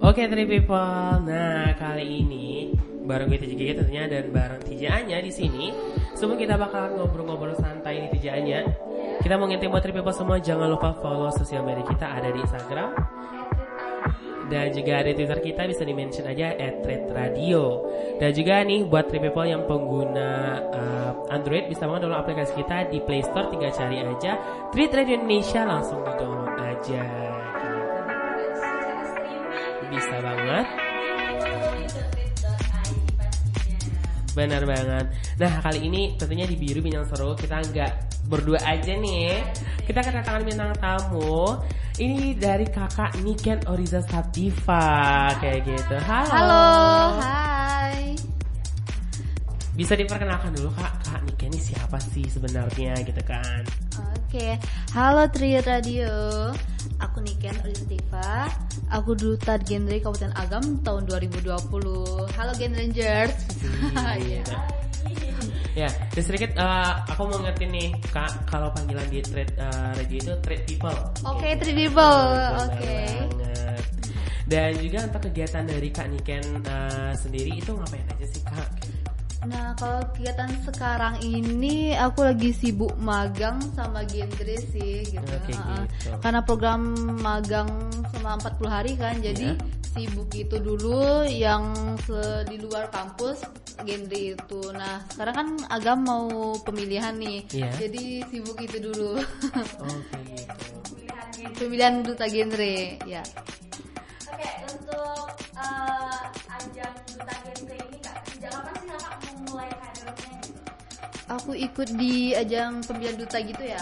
Oke, Three People. Nah, kali ini bareng gue TJ tentunya dan bareng TJ Anya di sini. Sebelum kita bakalan ngobrol-ngobrol santai di TJ Anya, kita mau ngintim buat Three People semua jangan lupa follow sosial media kita ada di Instagram dan juga ada Twitter kita bisa di mention aja @radio. Dan juga nih buat Three People yang pengguna uh, Android bisa banget download aplikasi kita di Play Store tinggal cari aja Tweet Radio Indonesia langsung di download aja. Bisa banget. Benar banget. Nah kali ini tentunya di biru bintang seru kita nggak berdua aja nih. Kita kedatangan bintang tamu. Ini dari kakak Niken Oriza Sativa kayak gitu. Halo. Halo, hai. Bisa diperkenalkan dulu kak, kak Niken ini siapa sih sebenarnya gitu kan? Oke, halo Tri Radio. Aku Niken Olistiva. Aku duta genre Kabupaten Agam tahun 2020. Halo Gen Rangers. Iya. Ya, dan sedikit eh, aku mau ngerti nih kak kalau panggilan di trade eh, radio itu trade people. Oke, Gitu. Tri People. Benar Oke. banget. Dan juga untuk kegiatan dari Kak Niken eh, sendiri itu ngapain aja sih Kak? Nah, kalau kegiatan sekarang ini aku lagi sibuk magang sama genre sih gitu. Oke, Heeh. gitu. Karena program magang sama 40 hari kan, jadi Iya. sibuk itu dulu yang di luar kampus genre itu. Nah, sekarang kan agam mau pemilihan nih. Iya. Jadi sibuk itu dulu. Oke gitu. pemilihan duta genre, ya. Oke, untuk eh, Aku ikut di ajang pemilihan duta gitu ya.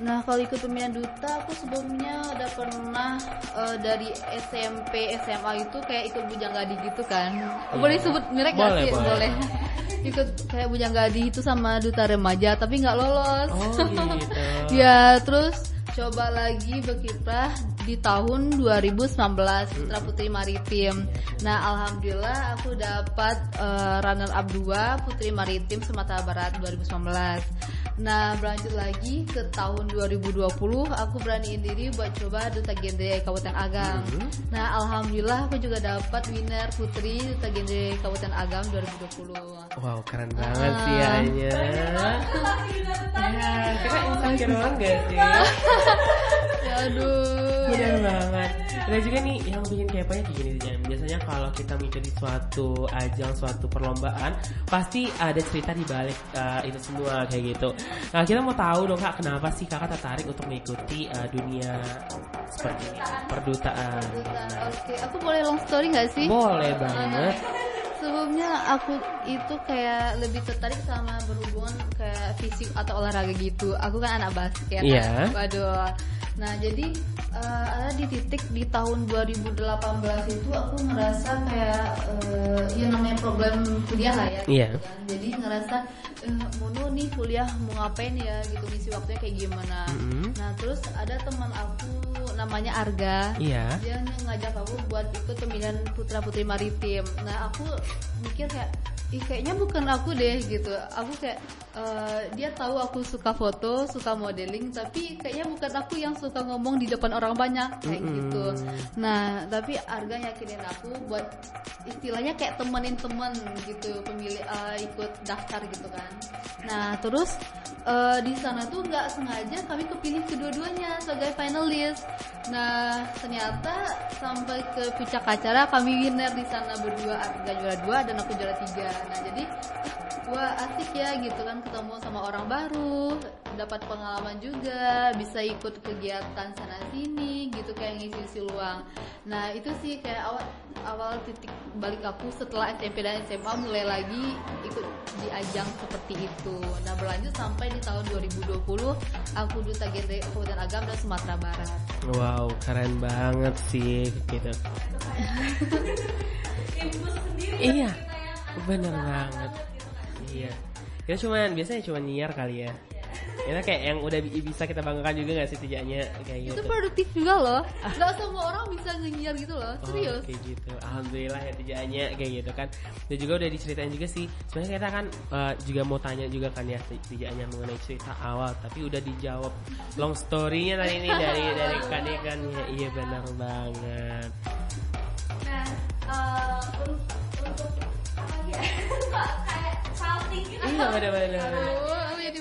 Nah kalau ikut pemilihan duta aku sebelumnya udah pernah eh, dari SMP SMA itu kayak ikut bujang gadi gitu kan. Boleh sebut merek Boleh, sih? boleh. ikut kayak bujang gadi itu sama duta remaja tapi nggak lolos. Oh gitu. ya terus coba lagi berkiprah di tahun 2019 Putra Putri Maritim. Nah alhamdulillah aku dapat eh, runner up 2 Putri Maritim Sumatera Barat 2019. Nah berlanjut lagi ke tahun 2020 aku beraniin diri buat coba duta genre Kabupaten Agam. Nah alhamdulillah aku juga dapat winner Putri duta genre Kabupaten Agam 2020. Wow keren banget sih Ah. Anya. Ya, kita insecure banget gak sih? Ya, aduh. Bener banget. Dan juga nih yang bikin keponya kayak gini Jan. Biasanya kalau kita mengikuti suatu ajang, suatu perlombaan, pasti ada cerita di balik uh, itu semua kayak gitu. Nah kita mau tahu dong kak, kenapa sih kakak tertarik untuk mengikuti uh, dunia seperti ini, perdutaan? Duta, Oke, aku boleh long story nggak sih? Boleh banget. Sebelumnya aku itu kayak lebih tertarik sama berhubungan kayak fisik atau olahraga gitu. Aku kan anak basket. Iya. Waduh. Nah jadi eh, ada di titik di tahun 2018 itu aku ngerasa kayak eh, ya namanya problem kuliah lah ya. Iya. gitu kan. Jadi ngerasa eh, mono nih kuliah mau ngapain ya gitu ngisi waktunya kayak gimana. Mhm. Nah terus ada teman aku namanya Arga Iya. dia ngajak aku buat ikut pemilihan putra putri maritim nah aku mikir kayak ih kayaknya bukan aku deh gitu. Aku kayak eh, dia tahu aku suka foto suka modeling tapi kayaknya bukan aku yang suka ngomong di depan orang banyak kayak Mm-mm. gitu. Nah tapi Arga yakinin aku buat istilahnya kayak temenin temen gitu pemilih eh, ikut daftar gitu kan. Nah terus eh, di sana tuh nggak sengaja kami kepilih kedua-duanya sebagai finalis nah ternyata sampai ke puncak acara kami winner di sana berdua. Arga juara dua dan aku juara tiga. Nah jadi ah, wah asik ya gitu kan ketemu sama orang baru dapat pengalaman juga bisa ikut kegiatan sana sini gitu kayak ngisi-ngisi luang nah itu sih kayak awal awal titik balik aku setelah SMP dan SMA mulai lagi ikut di ajang seperti itu nah berlanjut sampai di tahun 2020 aku duta genre Kabupaten Agam dan Sumatera Barat Wow keren banget sih gitu. Iya. Bener banget. Iya. Kita cuman biasanya cuman nyiar kali ya. Itu kayak yang udah bi- bisa kita banggakan juga gak sih tijanya kayak itu gitu. produktif juga loh nggak semua orang bisa nyiar gitu loh Oh, serius kayak gitu. Alhamdulillah ya tijanya kayak gitu kan. Dan juga udah diceritain juga sih. Sebenarnya kita kan eh, juga mau tanya juga kan ya ti- tijanya mengenai cerita awal, tapi udah dijawab long story-nya tadi ini dari dari Kak kan ya. Iya benar banget. Nah, eh, un- untuk apa ya? Kok kayak salting gitu. Iya benar-benar.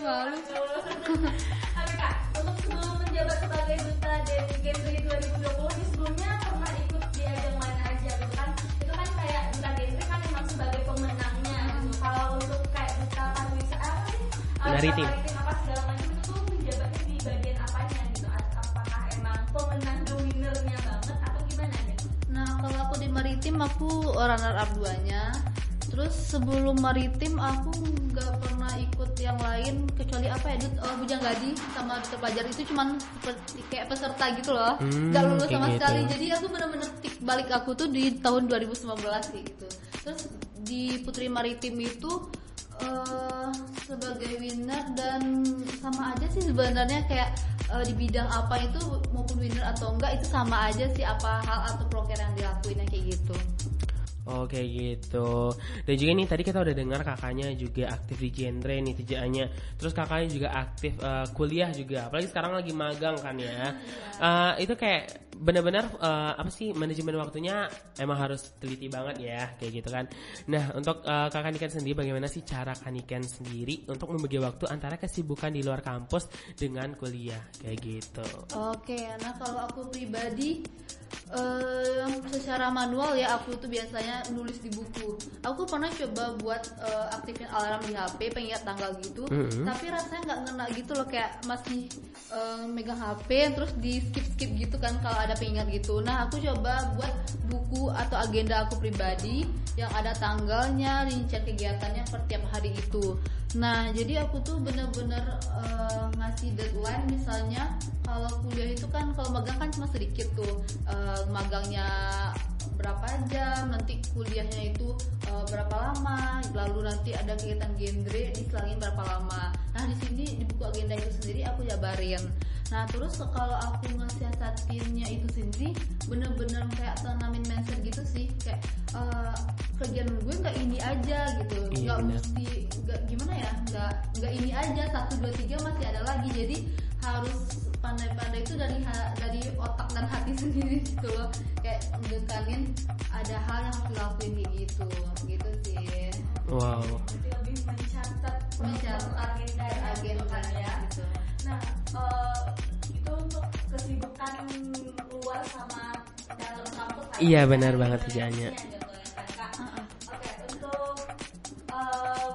Malu Oke kak, untuk sebelum menjabat sebagai duta dari Genre 2020 di sebelumnya pernah ikut di ajang mana aja gitu kan? Itu kan kayak duta kan memang sebagai pemenangnya. Gitu. Kalau untuk kayak duta pariwisata apa sih? Maritim. duta maritim apa segala macam itu tuh menjabatnya di bagian apanya gitu? Apakah emang pemenang the winner-nya banget atau gimana gitu? Nah kalau aku di maritim aku runner up duanya Terus sebelum maritim aku nggak pernah ikut yang lain kecuali apa ya oh, Bujang Gadi sama Duta Pelajar. Itu cuman kayak peserta gitu loh. Hmm, nggak lulus kayak sama gitu. sekali. Jadi aku bener-bener tik balik aku tuh di tahun 2019 sih gitu. Terus di Putri Maritim itu eh, sebagai winner dan sama aja sih sebenarnya kayak eh, di bidang apa itu maupun winner atau enggak itu sama aja sih apa hal atau proker yang dilakuin kayak gitu. Oke gitu. Dan juga nih tadi kita udah dengar kakaknya juga aktif di genre nih tijaannya. Terus kakaknya juga aktif eh, kuliah juga. Apalagi sekarang lagi magang kan ya. Eh, itu kayak benar-benar eh, apa sih manajemen waktunya emang harus teliti banget ya kayak gitu kan. Nah untuk eh, kakak Niken sendiri bagaimana sih cara Kaniken sendiri untuk membagi waktu antara kesibukan di luar kampus dengan kuliah kayak gitu. Oke, nah kalau aku pribadi eh, secara manual ya aku tuh biasanya nulis di buku. Aku pernah coba buat eh, aktifin alarm di HP pengingat tanggal gitu, Mhm. tapi rasanya nggak ngena gitu loh kayak masih eh, megang HP terus di skip skip gitu kan kalau ada pengingat gitu. Nah aku coba buat buku atau agenda aku pribadi yang ada tanggalnya, rincian kegiatannya per tiap hari itu. Nah jadi aku tuh bener-bener eh, ngasih deadline misalnya kalau kuliah itu kan kalau magang kan cuma sedikit tuh Eh, magangnya berapa jam nanti kuliahnya itu eh, berapa lama lalu nanti ada kegiatan genre diselangin berapa lama. Nah di sini di buku agenda itu sendiri aku jabarin. Nah terus kalau aku ngesiasatinnya itu sendiri bener-bener kayak tanamin mindset gitu sih. Kayak eh, kerjaan gue nggak ini aja gitu. Iya, nggak benar. mesti nggak gimana ya nggak nggak ini aja. Satu dua tiga masih ada lagi. Jadi harus pandai-pandai itu dari dari otak dan hati sendiri gitu loh kayak ngekanin ada hal yang harus dilakuin kayak gitu gitu sih Wow. Berarti lebih mencatat mencatat agenda ya, agenda ya. gitu Nah, eh, itu untuk kesibukan luar sama dalam kampus. ya. Iya, benar banget kerjaannya. Gitu ya, Kak? Oke, untuk eh,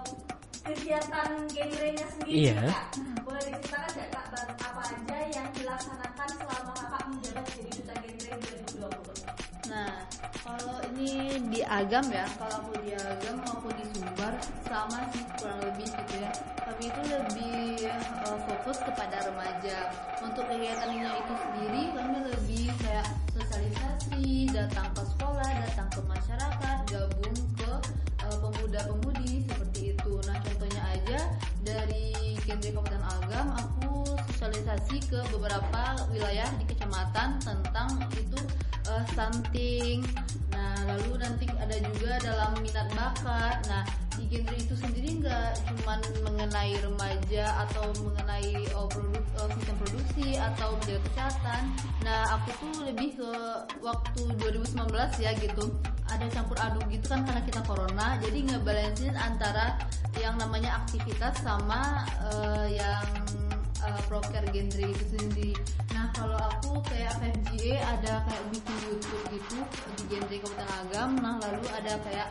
kegiatan genrenya sendiri, Iya. Kak, boleh di Agam ya, kalau aku di Agam maupun di Sumbar sama sih kurang lebih gitu ya. Tapi itu lebih eh, fokus kepada remaja. Untuk kegiatannya itu sendiri kami lebih kayak sosialisasi, datang ke sekolah, datang ke masyarakat, gabung ke eh, pemuda-pemudi seperti itu. Nah, contohnya aja dari Kendri Kabupaten Agam, aku sosialisasi ke beberapa wilayah di kecamatan tentang itu eh, stunting. Nah, lalu nanti ada juga dalam minat bakat. Nah, di genre itu sendiri nggak cuman mengenai remaja atau mengenai oh, produk, oh, sistem produksi atau menjaga kesehatan. Nah, aku tuh lebih ke waktu 2019 ya gitu. Ada campur aduk gitu kan karena kita corona, jadi ngebalancein antara yang namanya aktivitas sama eh, yang uh, proker genre itu sendiri. Nah kalau aku kayak FFGA ada kayak bikin YouTube gitu di genre Kabupaten Agam. Nah lalu ada kayak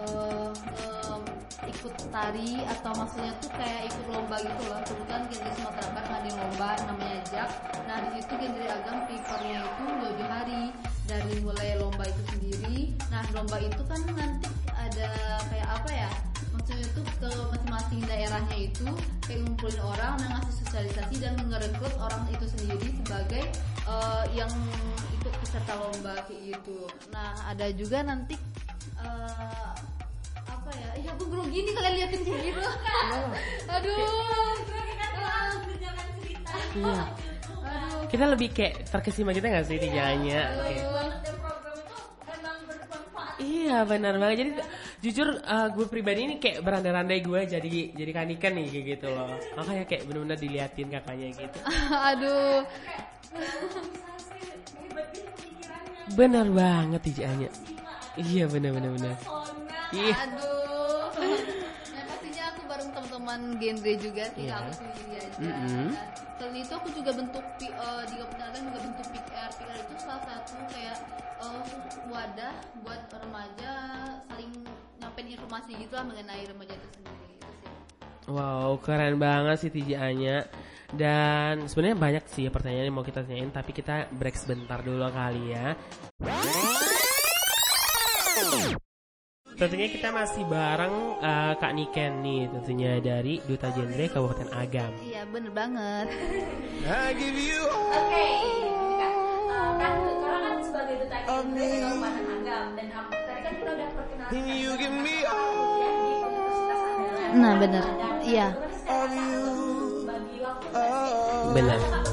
uh, um, ikut tari atau maksudnya tuh kayak ikut lomba gitu loh. Kebetulan genre Sumatera Barat ada lomba namanya JAK. Nah di situ genre Agam prefernya itu jauh hari dari mulai lomba itu sendiri. Nah lomba itu kan nanti ada kayak apa ya? Masing-masing daerahnya itu kayak ngumpulin orang dan ngasih sosialisasi dan ngerekrut orang itu sendiri sebagai eh, yang ikut peserta lomba kayak gitu. Nah ada juga nanti eh, apa ya? Iya aku grogi nih kalian liatin kayak gitu. Aduh. Iya. Aduh. Kita lebih kayak terkesima kita nggak sih Tijanya? Oke. banget dan program itu memang bermanfaat Iya benar banget. Jadi jujur uh, gue pribadi ini kayak berandai-andai gue jadi jadi kanikan nih kayak gitu loh. Makanya kayak benar-benar diliatin kakaknya gitu. Aduh. Benar banget Tijanya. Iya benar-benar benar. Iya. Aduh. Nah, pastinya aku bareng teman-teman genre juga sih, nggak aku sendiri aja. Mm-mm. Selain itu aku juga bentuk P- eh, di kepentingan juga bentuk PR. PR itu salah satu kayak eh, wadah buat remaja informasi gitu lah mengenai remaja itu sendiri. Gitu sih. Wow, keren banget sih Tijanya. Dan sebenarnya banyak sih pertanyaan yang mau kita tanyain, tapi kita break sebentar dulu kali ya. Tentunya kita masih bareng uh, Kak Niken nih, tentunya dari Duta Genre Kabupaten Agam. Iya bener banget. Oke, Kak. Eh, kan sekarang kan sebagai duta genre Kabupaten Agam dan Nah bener. Dan Iya. itu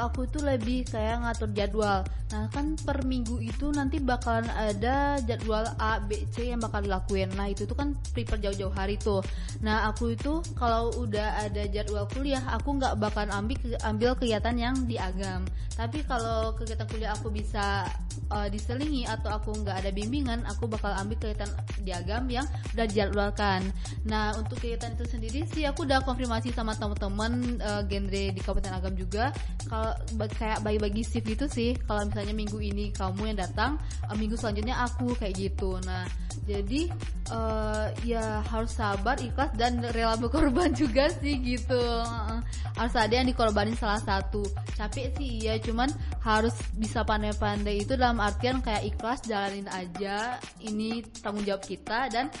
aku itu lebih kayak ngatur jadwal. Nah kan per minggu itu nanti bakalan ada jadwal A, B, C yang bakal dilakuin. Nah itu tuh kan prepare jauh-jauh hari tuh. Nah aku itu kalau udah ada jadwal kuliah, aku nggak bakalan ambil ambil kegiatan yang di agam. Tapi kalau kegiatan kuliah aku bisa uh, diselingi atau aku nggak ada bimbingan, aku bakal ambil kegiatan di agam yang udah dijadwalkan. Nah untuk kegiatan itu sendiri sih aku udah konfirmasi sama teman-teman uh, genre di Kabupaten Agam juga. Kalau kayak bagi-bagi shift gitu sih. Kalau misalnya minggu ini kamu yang datang, uh, minggu selanjutnya aku kayak gitu. Nah jadi uh, ya harus sabar, ikhlas dan rela berkorban juga sih gitu. Harus ada yang dikorbanin salah satu. Capek sih iya, cuman harus bisa pandai-pandai itu dalam artian kayak ikhlas jalanin aja. Ini tanggung jawab kita dan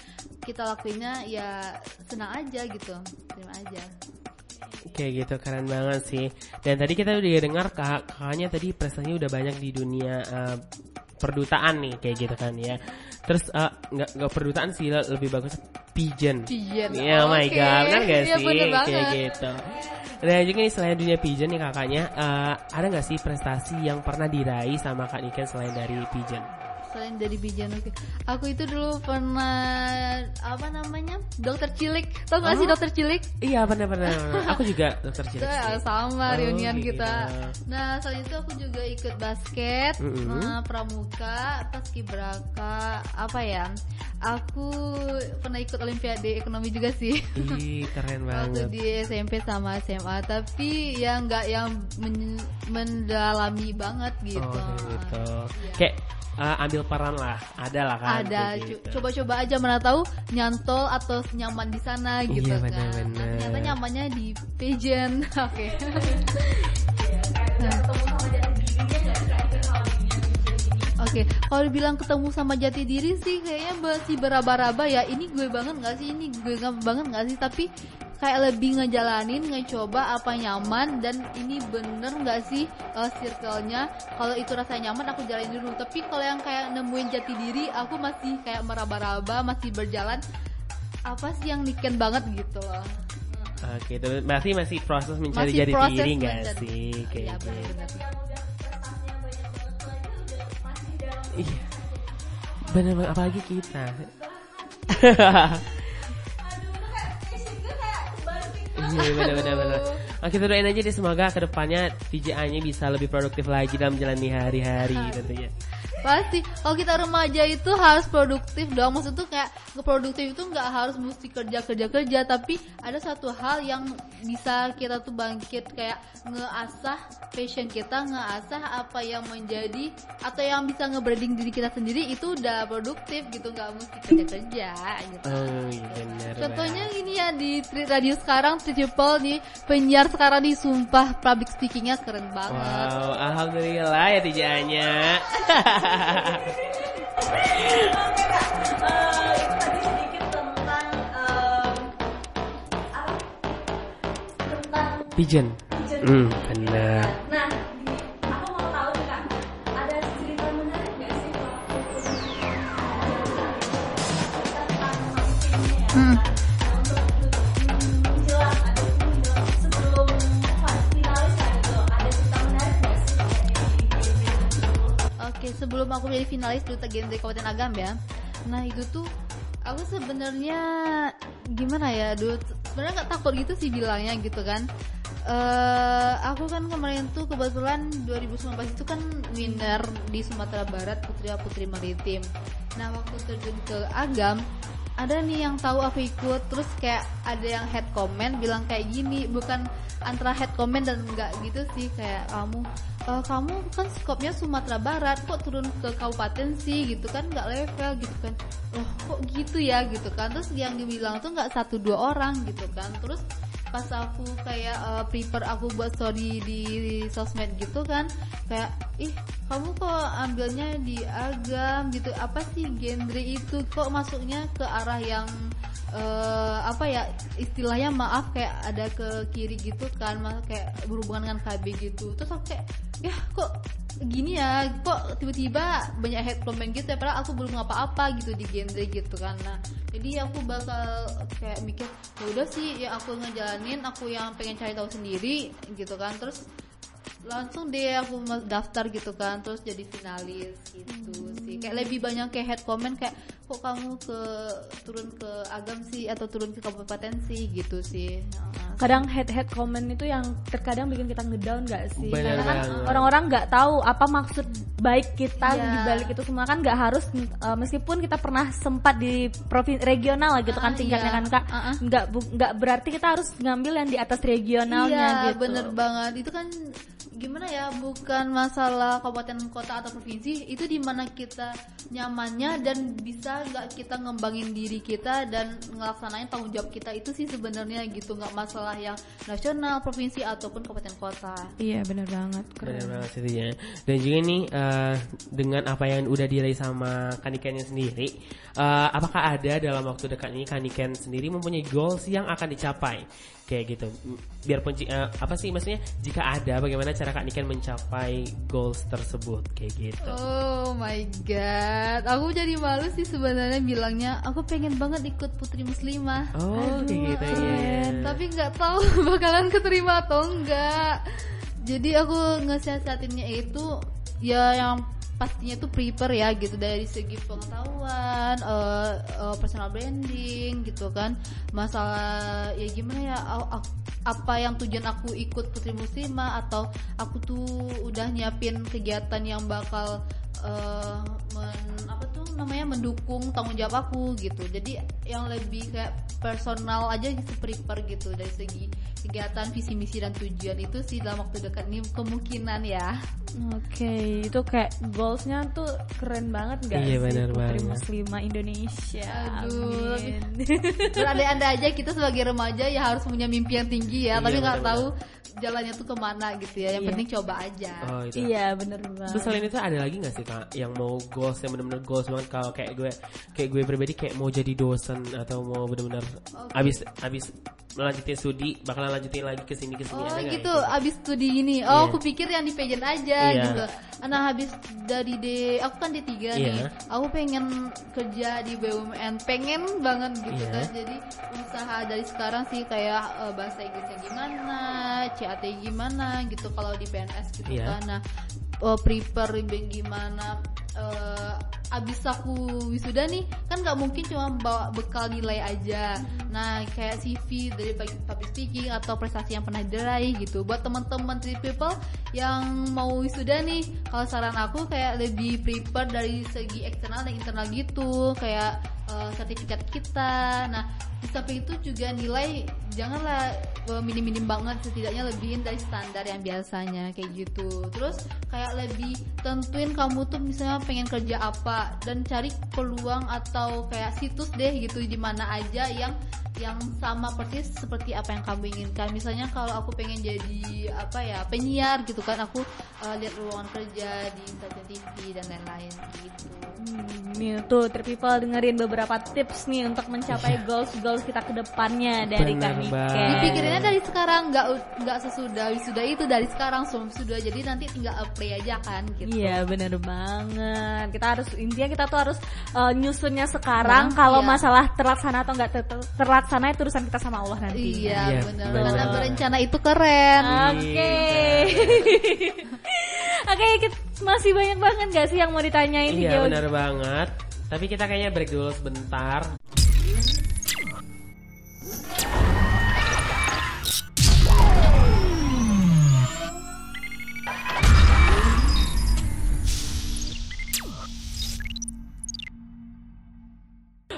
kita lakuinnya ya senang aja gitu. Terima aja. Kayak gitu keren banget sih. Dan tadi kita udah dengar kak kakaknya tadi prestasinya udah banyak di dunia eh, perdutaan nih kayak gitu kan ya. Terus eh, nggak nggak perdutaan sih le- lebih bagus pigeon. Pigeon, Iya, oh my god, benar gak Iya, sih? Kayak gitu. Dan juga nih selain dunia pigeon nih kakaknya, eh, ada nggak sih prestasi yang pernah diraih sama kak Niken selain dari pigeon? Selain dari bijan oke. Aku itu dulu pernah apa namanya? Dokter cilik. Tau gak sih Oh. dokter cilik? Iya benar-benar. Aku juga dokter cilik. Ya, sih. sama Oh, reunian gitu. kita. Nah, selain itu aku juga ikut basket, Mm-mm. nah, pramuka, paskibraka, apa ya? Aku pernah ikut olimpiade ekonomi juga sih. Ih keren Waktu banget. di SMP sama SMA, tapi ya nggak yang men- mendalami banget gitu. Oh kayak gitu. Iya. Kayak eh, ambil peran lah, ada lah kan. ada gitu. coba-coba aja mana tahu nyantol atau nyaman di sana gitu Iya, kan benar-benar. Nah, ternyata nyamannya di pageant oke Iya, kalau pigeon ini? Oke, kalau dibilang ketemu sama jati diri sih kayaknya masih beraba-raba ya. Ini gue banget nggak sih? Ini gue banget nggak sih? Tapi kayak lebih ngejalanin, ngecoba apa nyaman dan ini bener nggak sih uh, circle-nya? Kalau itu rasanya nyaman, aku jalanin dulu. Tapi kalau yang kayak nemuin jati diri, aku masih kayak meraba-raba, masih berjalan. Apa sih yang niken banget gitu loh? Oke, itu berarti masih proses mencari Masih jati proses diri nggak sih? Iya, Kayak masih dalam Iya. Bener banget, apalagi kita. bener bener bener. Nah, kita doain aja deh semoga ke depannya TJA-nya bisa lebih produktif lagi dalam menjalani hari-hari tentunya. Pasti kalau kita remaja itu harus produktif dong. Maksud tuh kayak produktif itu nggak harus mesti kerja kerja kerja, tapi ada satu hal yang bisa kita tuh bangkit kayak ngeasah passion kita, ngeasah apa yang menjadi atau yang bisa nge-branding diri kita sendiri itu udah produktif gitu, nggak mesti kerja kerja gitu. Oh iya bener Contohnya ini ya di Tri Radio sekarang Triple nih penyiar sekarang di Sumpah public speakingnya keren banget. Wow, alhamdulillah ya TJA-nya. Itu tadi sedikit tentang em, apa tentang Pigeon. pigeon Hmm, bener. Nah, sebelum aku menjadi finalis duta genre Kabupaten Agam ya. Nah itu tuh aku sebenarnya gimana ya, dulu sebenarnya nggak takut gitu sih bilangnya gitu kan. eh aku kan kemarin tuh kebetulan 2019 itu kan winner di Sumatera Barat Putri Putri Maritim. Nah waktu terjun ke Agam ada nih yang tahu aku ikut terus kayak ada yang head comment bilang kayak gini bukan antara head comment dan enggak gitu sih kayak kamu "Eh, kamu kan skopnya Sumatera Barat kok turun ke kabupaten sih gitu kan? Nggak level gitu kan? Loh kok gitu ya gitu kan? Terus yang dibilang tuh nggak satu dua orang gitu kan? Terus pas aku kayak eh, prepare aku buat story di, sosmed gitu kan kayak ih kamu kok ambilnya di agam? Gitu. Apa sih genre itu? Kok masuknya ke arah yang eh, apa ya istilahnya maaf kayak ada ke kiri gitu kan kayak berhubungan dengan KB gitu. Terus aku kayak ya kok gini ya? Kok tiba-tiba banyak head comment gitu ya? Padahal aku belum apa-apa gitu di genre gitu kan. Nah jadi aku bakal kayak mikir ya udah sih ya aku ngejalanin aku yang pengen cari tahu sendiri gitu kan. Terus langsung deh aku daftar gitu kan terus jadi finalis gitu sih. Kayak lebih banyak kayak head comment kayak kok kamu ke turun ke agam sih atau turun ke kabupaten sih? gitu sih. Nah, kadang head head comment itu yang terkadang bikin kita ngedown gak sih? Bener karena kan orang-orang nggak tahu apa maksud baik kita Iya. di balik itu semua. Kan nggak harus uh, meskipun kita pernah sempat di provinsi regional gitu kan Ah, tingkatnya iya. kan kak. Nggak bu- nggak berarti kita harus ngambil yang di atas regionalnya iya gitu. bener banget. Itu kan gimana ya bukan masalah kabupaten kota atau provinsi itu di mana kita nyamannya dan bisa nggak kita ngembangin diri kita dan ngelaksanain tanggung jawab kita itu sih sebenarnya gitu nggak masalah yang nasional provinsi ataupun kabupaten kota iya bener banget Benar banget sih ya. Dan juga nih eh, dengan apa yang udah diraih sama Kanikennya sendiri, eh, apakah ada dalam waktu dekat ini Kaniken sendiri mempunyai goals yang akan dicapai? Kayak gitu. Biarpun eh, apa sih maksudnya jika ada bagaimana cara Kaniken mencapai goals tersebut kayak gitu. Oh my god, aku jadi malu sih sebenarnya bilangnya aku pengen banget ikut putri muslimah. Oh, kayak gitu ya. Tapi nggak tahu bakalan keterima atau enggak. Jadi aku ngesiasatinnya itu ya yang pastinya tuh prepare ya gitu dari segi pengetahuan, eh, eh, personal branding gitu kan. Masalah ya gimana ya a- a- apa yang tujuan aku ikut Putri Muslimah atau aku tuh udah nyiapin kegiatan yang bakal eh, men- apa namanya mendukung tanggung jawab aku gitu. Jadi yang lebih kayak personal aja gitu prepare gitu dari segi kegiatan visi misi dan tujuan itu sih dalam waktu dekat ini kemungkinan ya. Oke, itu kayak goalsnya tuh keren banget gak Iya, sih bener Putri banget. Muslimah Indonesia. Aduh, Amin. Berandai-andai aja kita sebagai remaja ya harus punya mimpi yang tinggi ya, Iya, tapi nggak tahu jalannya tuh ke mana gitu ya. Yang Iya. penting coba aja. Oh, itu. iya bener banget. Terus selain itu ada lagi gak sih kak yang mau goals yang benar-benar goals banget kalau kayak gue kayak gue pribadi kayak mau jadi dosen atau mau benar-benar abis abis melanjutin studi bakalan lanjutin lagi ke sini ke sini Oh ada gitu, itu? abis studi ini. Oh, Iya. aku pikir yang di pageant aja Iya. gitu. Nah, habis dari D, aku kan D3 nih. Iya. Aku pengen kerja di BUMN, pengen banget gitu Iya. kan. Jadi usaha dari sekarang sih kayak eh, bahasa Inggrisnya gimana, CAT gimana gitu kalau di PNS gitu Iya. kan. Nah, eh, prepare gimana eh, abis aku wisuda nih kan nggak mungkin cuma bawa bekal nilai aja. Nah kayak CV dari public speaking atau prestasi yang pernah diraih gitu. Buat teman-teman three people yang mau wisuda nih kalau saran aku kayak lebih prepare dari segi eksternal dan internal gitu. Kayak eh, sertifikat kita. Nah di samping itu juga nilai janganlah eh, minim-minim banget setidaknya lebihin dari standar yang biasanya kayak gitu. Terus kayak lebih tentuin kamu tuh misalnya pengen kerja apa dan cari peluang atau kayak situs deh gitu di mana aja yang yang sama persis seperti apa yang kamu inginkan. Misalnya kalau aku pengen jadi apa ya penyiar gitu kan aku eh, lihat ruangan kerja di stasiun TV dan lain-lain gitu. Hmm, tuh People dengerin beberapa tips nih untuk mencapai goals goals kita ke depannya dari Bener kami banget. Dipikirinnya dari sekarang nggak nggak sesudah wisuda itu dari sekarang sebelum wisuda jadi nanti tinggal apply aja kan gitu. Iya bener banget Kita harus Intinya kita tuh harus uh, Nyusunnya sekarang Nah, Kalau iya. masalah terlaksana atau nggak ter- ter- terlaksana itu urusan kita sama Allah nanti Iya Iya, benar. bener Karena berencana itu keren. Oke Oke kita- Masih banyak banget gak sih yang mau ditanyain Iya benar banget. Tapi kita kayaknya break dulu sebentar.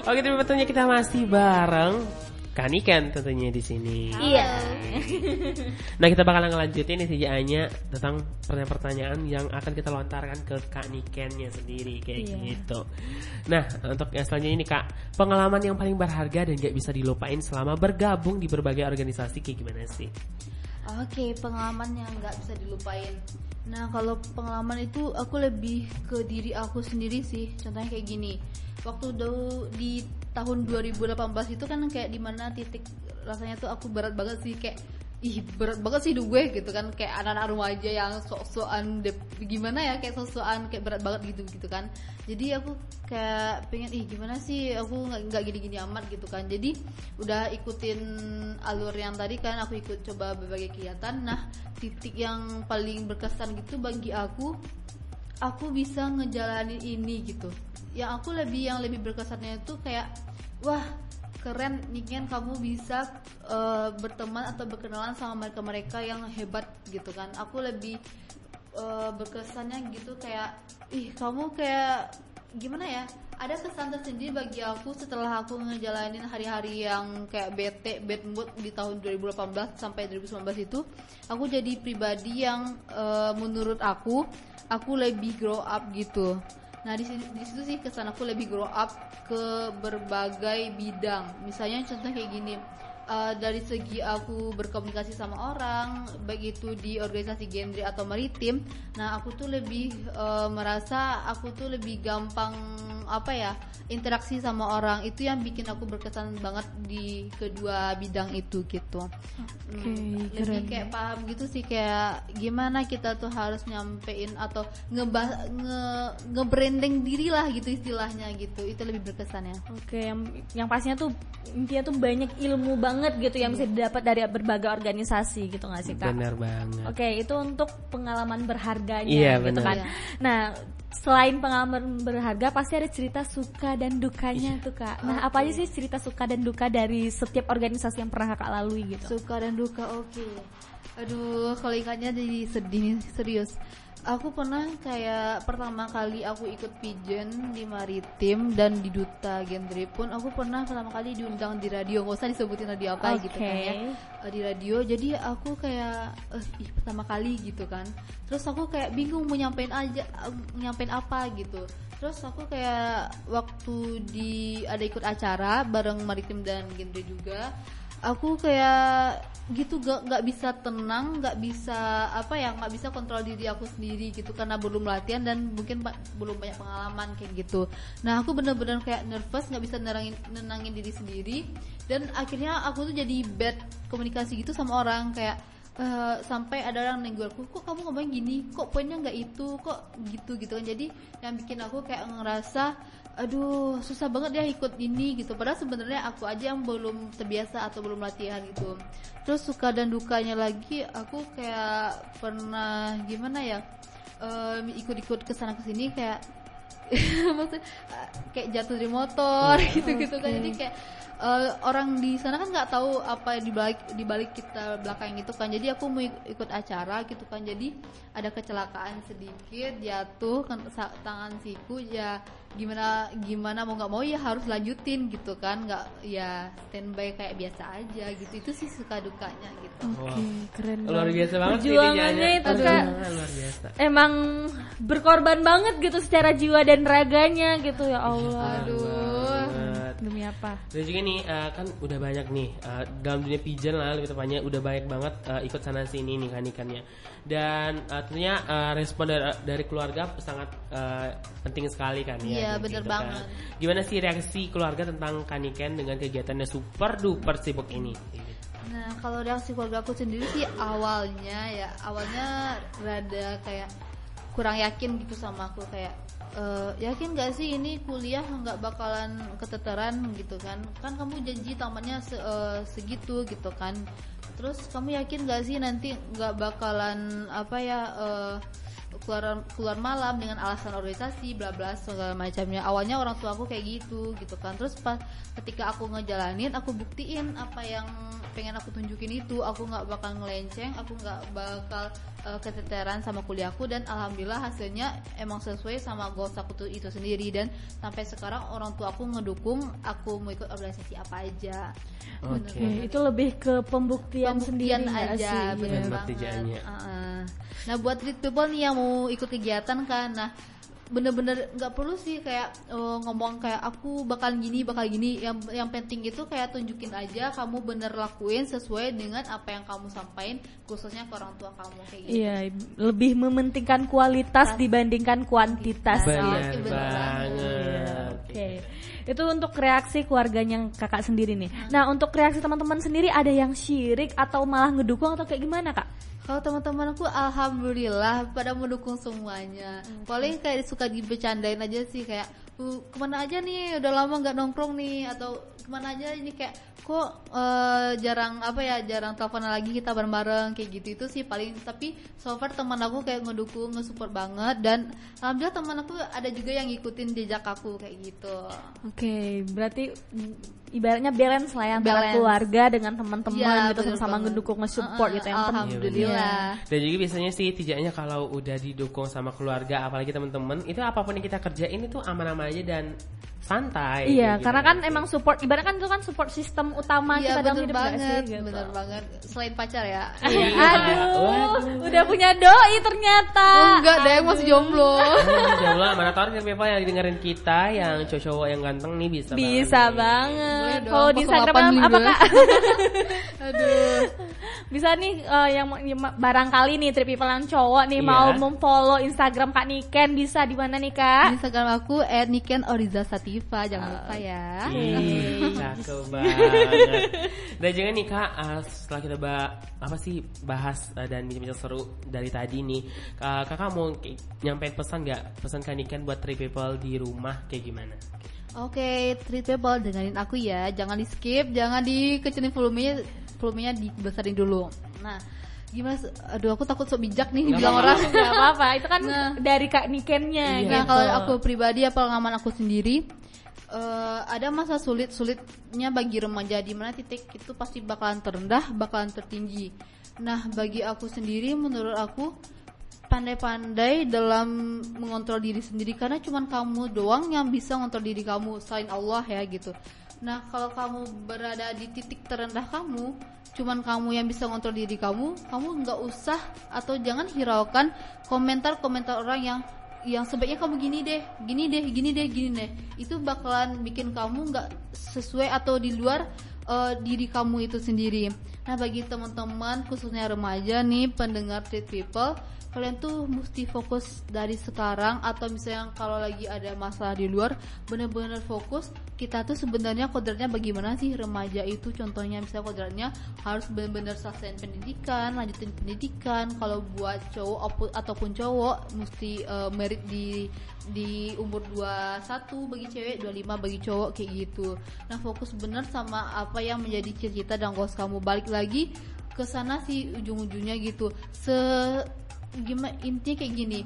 Oke, tentunya kita masih bareng Kanikan tentunya di sini. Iya. Nah kita bakalan ngelanjutin nih sejaannya tentang pertanyaan-pertanyaan yang akan kita lontarkan ke Kak Nikennya sendiri kayak Iya. gitu. Nah untuk yang selanjutnya ini Kak, pengalaman yang paling berharga dan gak bisa dilupain selama bergabung di berbagai organisasi kayak gimana sih? Oke, pengalaman yang nggak bisa dilupain. Nah, kalau pengalaman itu aku lebih ke diri aku sendiri sih. Contohnya kayak gini. Waktu dulu di tahun 2018 itu kan kayak di mana titik rasanya tuh aku berat banget sih kayak ih berat banget sih hidup gue gitu kan. Kayak anak-anak remaja yang sok-sokan gimana ya kayak sok-sokan kayak berat banget gitu gitu kan. Jadi aku kayak pengen ih gimana sih aku nggak gini-gini amat gitu kan. Jadi udah ikutin alur yang tadi kan aku ikut coba berbagai kegiatan. Nah titik yang paling berkesan gitu bagi aku aku bisa ngejalanin ini gitu yang aku lebih yang lebih berkesannya itu kayak wah keren Niken kamu bisa eh, berteman atau berkenalan sama mereka mereka yang hebat gitu kan. Aku lebih eh, berkesannya gitu kayak ih kamu kayak gimana ya ada kesan tersendiri bagi aku setelah aku ngejalanin hari-hari yang kayak bete bad mood di tahun 2018 sampai 2019 itu aku jadi pribadi yang eh, menurut aku aku lebih grow up gitu Nah di situ, di situ sih kesan aku lebih grow up ke berbagai bidang. Misalnya contoh kayak gini, eh, dari segi aku berkomunikasi sama orang, baik itu di organisasi genre atau maritim. Nah aku tuh lebih eh, merasa aku tuh lebih gampang apa ya interaksi sama orang itu yang bikin aku berkesan banget di kedua bidang itu gitu. Hmm, lebih keren. kayak paham gitu sih kayak gimana kita tuh harus nyampein atau ngebah nge nge-branding diri lah gitu istilahnya gitu itu lebih berkesan ya Oke, yang yang pastinya tuh intinya tuh banyak ilmu banget gitu yang bisa didapat dari berbagai organisasi gitu nggak sih kak? Benar banget. Oke, itu untuk pengalaman berharganya Iya, gitu benar. kan. Iya. Nah, selain pengalaman berharga pasti ada cerita suka dan dukanya tuh kak. Nah, apa aja sih cerita suka dan duka dari setiap organisasi yang pernah kakak lalui gitu? suka dan duka oke aduh kalau ingatnya jadi sedih nih serius aku pernah kayak pertama kali aku ikut pigeon di maritim dan di duta genre pun aku pernah pertama kali diundang di radio. Nggak usah disebutin radio apa gitu kan ya. Eh, di radio. Jadi aku kayak eh ih pertama kali gitu kan. Terus aku kayak bingung mau nyampein aja nyampein apa gitu. Terus aku kayak waktu di ada ikut acara bareng maritim dan genre juga aku kayak gitu gak nggak bisa tenang nggak bisa apa ya nggak bisa kontrol diri aku sendiri gitu karena belum latihan dan mungkin belum banyak pengalaman kayak gitu. Nah aku bener-bener kayak nervous nggak bisa nenangin nenangin diri sendiri. Dan akhirnya aku tuh jadi bad komunikasi gitu sama orang kayak eh, sampai ada orang nenggol aku kok kamu ngomong gini? Kok poinnya nggak itu? Kok gitu gitu kan? Jadi yang bikin aku kayak ngerasa aduh susah banget ya ikut ini gitu. Padahal sebenarnya aku aja yang belum terbiasa atau belum latihan gitu. Terus suka dan dukanya lagi aku kayak pernah gimana ya em, ikut-ikut ke sana ke sini kayak maksud kayak jatuh dari motor gitu-gitu kan. Jadi kayak eh, orang di sana kan nggak tahu apa di balik di balik kita belakang itu kan. Jadi aku mau ik- ikut acara gitu kan. Jadi ada kecelakaan sedikit jatuh kan tangan siku ya gimana gimana mau nggak mau ya harus lanjutin gitu kan nggak ya standby kayak biasa aja gitu itu sih suka dukanya gitu Wow. keren Luar banget. biasa banget Perjuangannya itu Aduh, kak luar biasa. emang berkorban banget gitu secara jiwa dan raganya gitu ya Allah. aduh. Demi apa? Dan juga nih eh, kan udah banyak nih eh, dalam dunia pigeon lah lebih tepatnya udah banyak banget eh, ikut sana sini nih kan ikannya. Dan eh, tentunya eh, respon dari, dari keluarga sangat eh, penting sekali kan ya. Iya, kayak bener gitu kan. banget. Gimana sih reaksi keluarga tentang kaniken dengan kegiatannya super duper sibuk ini? Nah, kalau reaksi keluarga aku sendiri sih awalnya ya, awalnya rada kayak kurang yakin gitu sama aku kayak "Eh, yakin gak sih ini kuliah nggak bakalan keteteran gitu kan? Kan kamu janji tamatnya se- eh, segitu gitu kan? Terus kamu yakin gak sih nanti nggak bakalan apa ya? eh, keluar keluar malam dengan alasan organisasi bla bla segala macamnya awalnya orang tua aku kayak gitu gitu kan terus pas ketika aku ngejalanin aku buktiin apa yang pengen aku tunjukin itu aku nggak bakal ngelenceng aku nggak bakal uh, keteteran sama kuliahku dan alhamdulillah hasilnya emang sesuai sama goals aku tuh itu sendiri dan sampai sekarang orang tua aku ngedukung aku mau ikut organisasi apa aja Oke. Oke, itu lebih ke pembuktian, pembuktian sendiri nggak aja sih? bener banget bertijaannya. Heeh. nah buat street people nih yang mau ikut kegiatan kan nah bener-bener nggak perlu sih kayak eh, ngomong kayak aku bakal gini bakal gini yang yang penting itu kayak tunjukin aja kamu bener lakuin sesuai dengan apa yang kamu sampaikan khususnya ke orang tua kamu kayak gitu Iya, lebih mementingkan kualitas dibandingkan kuantitas. Oke, bener banget. Oke. Itu untuk reaksi keluarganya kakak sendiri nih. Nah, untuk reaksi teman-teman sendiri ada yang syirik atau malah ngedukung atau kayak gimana, Kak? Kalau teman-teman aku alhamdulillah pada mendukung semuanya. Paling kayak suka dibecandain aja sih kayak "Uh, ke mana aja nih? Udah lama nggak nongkrong nih. Atau ke mana aja? Ini kayak kok eh, jarang apa ya jarang teleponan lagi kita bareng-bareng kayak gitu. Itu sih paling tapi so far teman aku kayak ngedukung nge-support banget. Dan alhamdulillah teman aku ada juga yang ngikutin jejak aku kayak gitu. Oke, berarti mm, ibaratnya balance lah ya antara Balance. keluarga dengan teman-teman Iya, gitu bener sama banget. ngedukung nge-support Uh-uh, gitu yang penting. Alhamdulillah. Dan juga biasanya sih tidaknya kalau udah didukung sama keluarga apalagi teman-teman itu apa pun yang kita kerjain itu aman-aman aja dan santai. Iya, kayak karena gitu kan nanti. emang support ibarat kan itu kan support sistem utama Iya kita dalam hidup banget, sih, gitu. bener banget. Selain pacar ya. Iya. Aduh, Waduh. udah punya doi ternyata. Oh, enggak deh, masih jomblo. Oh, Jomblo mana tahu nih people yang dengerin kita yang cowok-cowok yang ganteng nih bisa Bisa banget. banget. Kalau di 08 Instagram juga. apa kak? Aduh. Bisa nih eh, yang, barangkali nih trip people yang cowok nih Iya. mau memfollow Instagram Kak Niken bisa di mana nih Kak? Instagram aku @nikenorizasativa jangan lupa ya. Ih, cakep banget. Dan jangan nih kak, uh, setelah kita ba apa sih bahas uh, dan bincang-bincang seru dari tadi nih, uh, kakak mau nyampein pesan nggak? Pesan kanikan buat three people di rumah kayak gimana? Oke, treat people dengerin aku ya. Jangan di skip, jangan dikecilin volumenya, volumenya dibesarin dulu. Nah, gimana? Aduh, aku takut sok bijak nih Nggak bilang orang. Gak apa-apa, itu kan Nah. dari Kak Nikennya Iya. gitu. Nah, kalau aku pribadi apa pengalaman aku sendiri eh, ada masa sulit-sulitnya bagi remaja di mana titik itu pasti bakalan terendah, bakalan tertinggi. Nah, bagi aku sendiri menurut aku pandai-pandai dalam mengontrol diri sendiri karena cuman kamu doang yang bisa mengontrol diri kamu selain Allah ya gitu. Nah, kalau kamu berada di titik terendah kamu, cuman kamu yang bisa mengontrol diri kamu, kamu nggak usah atau jangan hiraukan komentar-komentar orang yang yang sebaiknya kamu gini deh, gini deh, gini deh, gini deh. Itu bakalan bikin kamu nggak sesuai atau di luar eh, diri kamu itu sendiri. Nah, bagi teman-teman khususnya remaja nih pendengar Treat People, kalian tuh mesti fokus dari sekarang atau misalnya kalau lagi ada masalah di luar bener-bener fokus. Kita tuh sebenarnya kodratnya bagaimana sih? Remaja itu contohnya misalnya kodratnya harus bener-bener selesai pendidikan lanjutin pendidikan. Kalau buat cowok ataupun cowok mesti eh, merit di di umur 21 bagi cewek 25 bagi cowok kayak gitu. Nah fokus bener sama apa yang menjadi cita-cita dan goals kamu. Balik lagi ke sana sih ujung-ujungnya gitu. Se gimana intinya kayak gini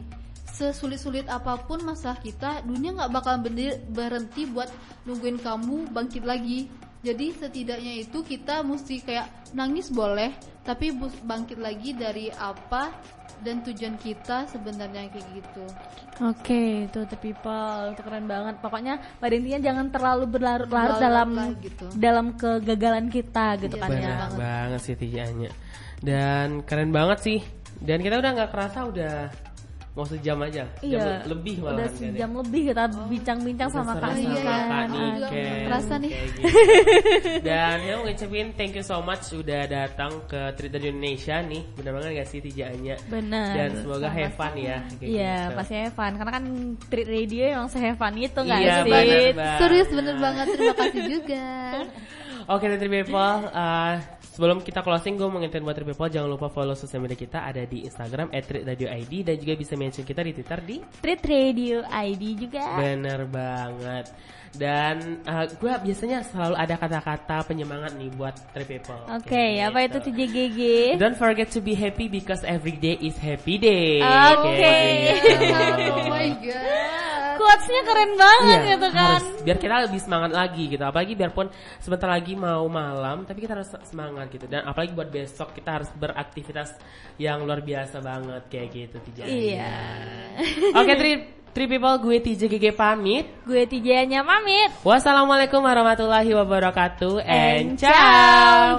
sesulit-sulit apa pun masalah kita dunia nggak bakal berhenti buat nungguin kamu bangkit lagi jadi setidaknya itu kita mesti kayak nangis boleh tapi bangkit lagi dari apa dan tujuan kita sebenarnya kayak gitu Oke, itu the people, itu keren banget. Pokoknya pada intinya jangan terlalu berlarut-larut Berlarut dalam lah gitu. dalam kegagalan kita gitu Iya, kan ya. Banget sih tijanya. Dan keren banget sih. Dan kita udah nggak kerasa udah mau sejam aja. Jam Iya, lebih udah malah kan ya. sejam lebih kita bincang-bincang sama Kak Iya, Niken. Kak iya. Niken. Terasa nih. Kayak gitu. Dan ya mau ngucapin thank you so much udah datang ke Trita di Indonesia nih. Bener banget gak sih Tijanya? Benar. Dan semoga have fun ya. Iya, gitu. pasti have fun. Karena kan treat radio emang se-have-fun itu nggak Iya, sih? bener banget. serius bener banget terima kasih juga Oke, Trita people. uh, Sebelum kita closing, gue mau ngingetin buat Trip People jangan lupa follow sosial media kita ada di Instagram @radio_id dan juga bisa mention kita di Twitter di Treat Radio ID juga. Bener banget. Dan gue biasanya selalu ada kata-kata penyemangat nih buat Trip People. Oke, apa itu gitu. TJGG? Don't forget to be happy because every day is happy day. Oke. Kayak gitu. Oh my god. Quotes-nya keren banget Iya, gitu kan. harus. biar kita lebih semangat lagi gitu. Apalagi biarpun sebentar lagi mau malam, tapi kita harus semangat gitu. Dan apalagi buat besok kita harus beraktivitas yang luar biasa banget kayak gitu Tija. Iya. Oke, three, three people gue TJGG pamit. Gue Tijanya pamit. Wassalamualaikum warahmatullahi wabarakatuh and ciao.